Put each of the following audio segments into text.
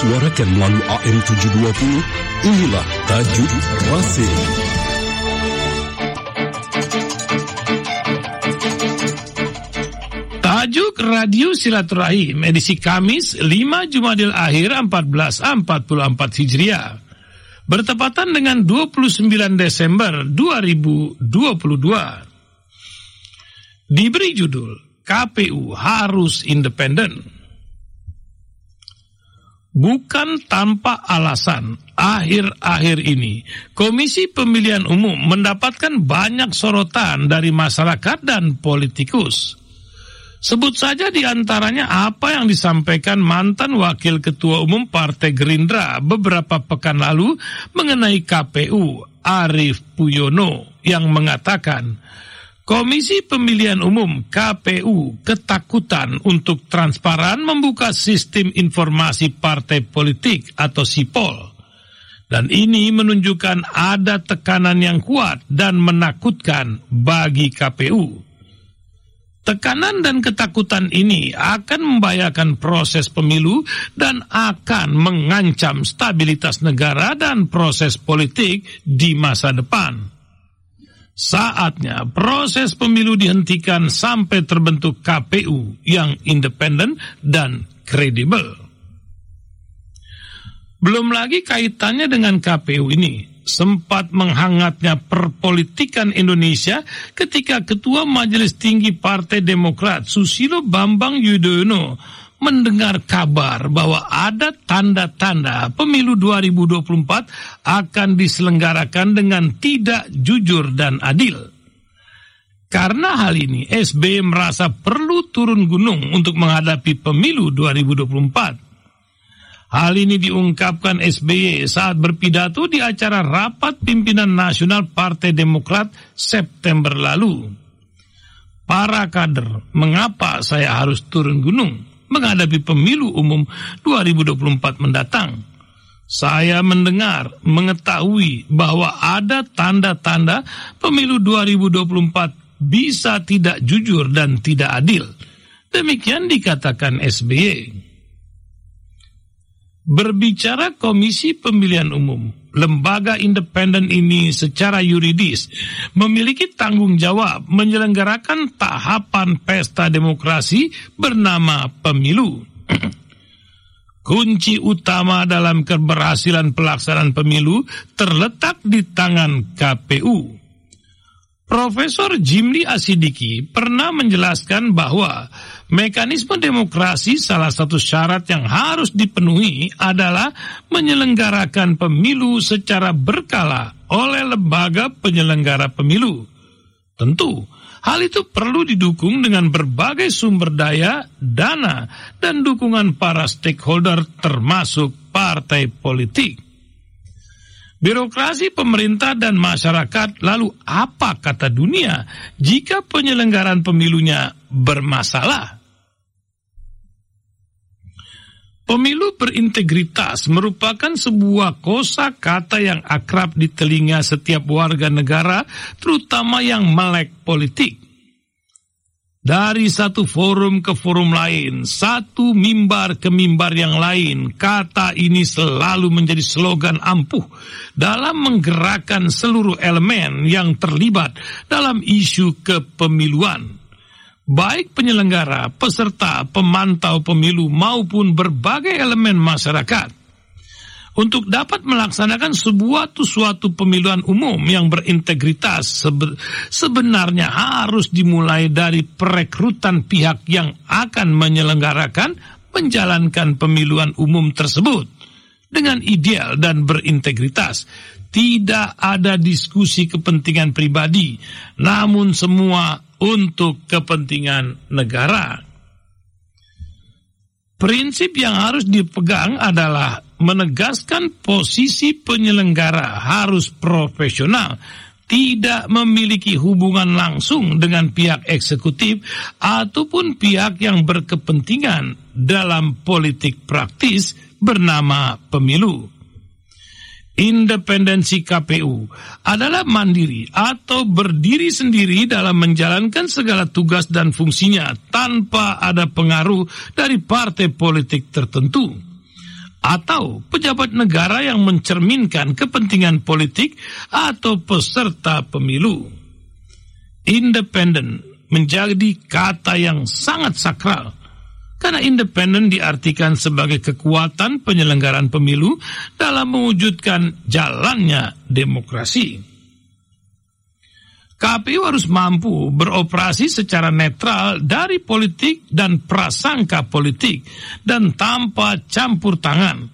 disuarakan melalui AM 720, inilah Tajuk Rasim. Tajuk Radio Silaturahim edisi Kamis 5 Jumadil Akhir 1444 Hijriah. Bertepatan dengan 29 Desember 2022. Diberi judul KPU harus independen. Bukan tanpa alasan, akhir-akhir ini Komisi Pemilihan Umum mendapatkan banyak sorotan dari masyarakat dan politikus. Sebut saja di antaranya apa yang disampaikan mantan Wakil Ketua Umum Partai Gerindra beberapa pekan lalu mengenai KPU, Arief Puyono, yang mengatakan, Komisi Pemilihan Umum KPU ketakutan untuk transparan membuka sistem informasi partai politik atau SIPOL. Dan ini menunjukkan ada tekanan yang kuat dan menakutkan bagi KPU. Tekanan dan ketakutan ini akan membahayakan proses pemilu dan akan mengancam stabilitas negara dan proses politik di masa depan. Saatnya proses pemilu dihentikan sampai terbentuk KPU yang independen dan kredibel. Belum lagi kaitannya dengan KPU ini, sempat menghangatnya perpolitikan Indonesia ketika Ketua Majelis Tinggi Partai Demokrat Susilo Bambang Yudhoyono mendengar kabar bahwa ada tanda-tanda pemilu 2024 akan diselenggarakan dengan tidak jujur dan adil. Karena hal ini, SBY merasa perlu turun gunung untuk menghadapi pemilu 2024. Hal ini diungkapkan SBY saat berpidato di acara rapat pimpinan nasional Partai Demokrat September lalu. Para kader, mengapa saya harus turun gunung? Menghadapi pemilu umum 2024 mendatang. Saya mendengar, mengetahui bahwa ada tanda-tanda pemilu 2024 bisa tidak jujur dan tidak adil. Demikian dikatakan SBY. Berbicara Komisi Pemilihan Umum, lembaga independen ini secara yuridis memiliki tanggung jawab menyelenggarakan tahapan pesta demokrasi bernama pemilu. Kunci utama dalam keberhasilan pelaksanaan pemilu terletak di tangan KPU. Profesor Jimli Asidiki pernah menjelaskan bahwa mekanisme demokrasi salah satu syarat yang harus dipenuhi adalah menyelenggarakan pemilu secara berkala oleh lembaga penyelenggara pemilu. Tentu, hal itu perlu didukung dengan berbagai sumber daya, dana, dan dukungan para stakeholder termasuk partai politik. Birokrasi pemerintah dan masyarakat lalu apa kata dunia jika penyelenggaraan pemilunya bermasalah? Pemilu berintegritas merupakan sebuah kosa kata yang akrab di telinga setiap warga negara, terutama yang melek politik. Dari satu forum ke forum lain, satu mimbar ke mimbar yang lain, kata ini selalu menjadi slogan ampuh dalam menggerakkan seluruh elemen yang terlibat dalam isu kepemiluan. Baik penyelenggara, peserta, pemantau pemilu maupun berbagai elemen masyarakat untuk dapat melaksanakan sebuah suatu pemilihan umum yang berintegritas sebenarnya harus dimulai dari perekrutan pihak yang akan menyelenggarakan menjalankan pemilihan umum tersebut dengan ideal dan berintegritas. Tidak ada diskusi kepentingan pribadi, namun semua untuk kepentingan negara. Prinsip yang harus dipegang adalah menegaskan posisi penyelenggara harus profesional, tidak memiliki hubungan langsung dengan pihak eksekutif ataupun pihak yang berkepentingan dalam politik praktis bernama pemilu. Independensi KPU adalah mandiri atau berdiri sendiri dalam menjalankan segala tugas dan fungsinya tanpa ada pengaruh dari partai politik tertentu atau pejabat negara yang mencerminkan kepentingan politik atau peserta pemilu. Independen menjadi kata yang sangat sakral karena independen diartikan sebagai kekuatan penyelenggaraan pemilu dalam mewujudkan jalannya demokrasi. KPU harus mampu beroperasi secara netral dari politik dan prasangka politik dan tanpa campur tangan.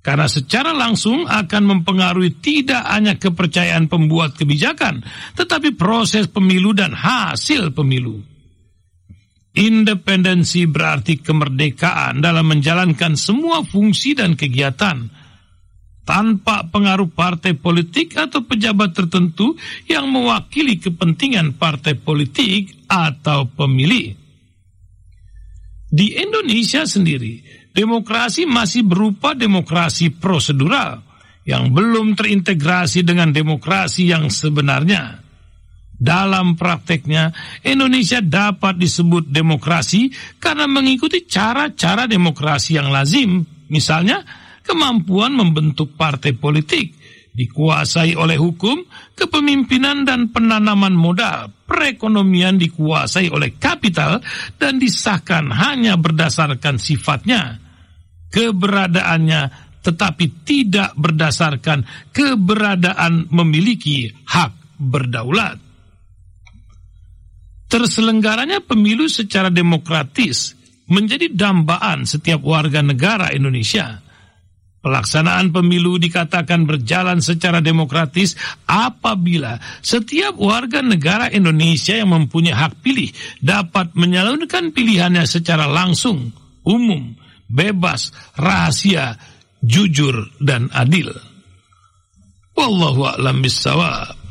Karena secara langsung akan mempengaruhi tidak hanya kepercayaan pembuat kebijakan, tetapi proses pemilu dan hasil pemilu. Independensi berarti kemerdekaan dalam menjalankan semua fungsi dan kegiatan, tanpa pengaruh partai politik atau pejabat tertentu yang mewakili kepentingan partai politik atau pemilih. Di Indonesia sendiri, demokrasi masih berupa demokrasi prosedural yang belum terintegrasi dengan demokrasi yang sebenarnya. Dalam prakteknya, Indonesia dapat disebut demokrasi karena mengikuti cara-cara demokrasi yang lazim, misalnya kemampuan membentuk partai politik, dikuasai oleh hukum, kepemimpinan dan penanaman modal, perekonomian dikuasai oleh kapital dan disahkan hanya berdasarkan sifatnya, keberadaannya tetapi tidak berdasarkan keberadaan memiliki hak berdaulat. Terselenggaranya pemilu secara demokratis menjadi dambaan setiap warga negara Indonesia Pelaksanaan pemilu dikatakan berjalan secara demokratis apabila setiap warga negara Indonesia yang mempunyai hak pilih dapat menyalurkan pilihannya secara langsung, umum, bebas, rahasia, jujur, dan adil. Wallahu a'lam bissawab.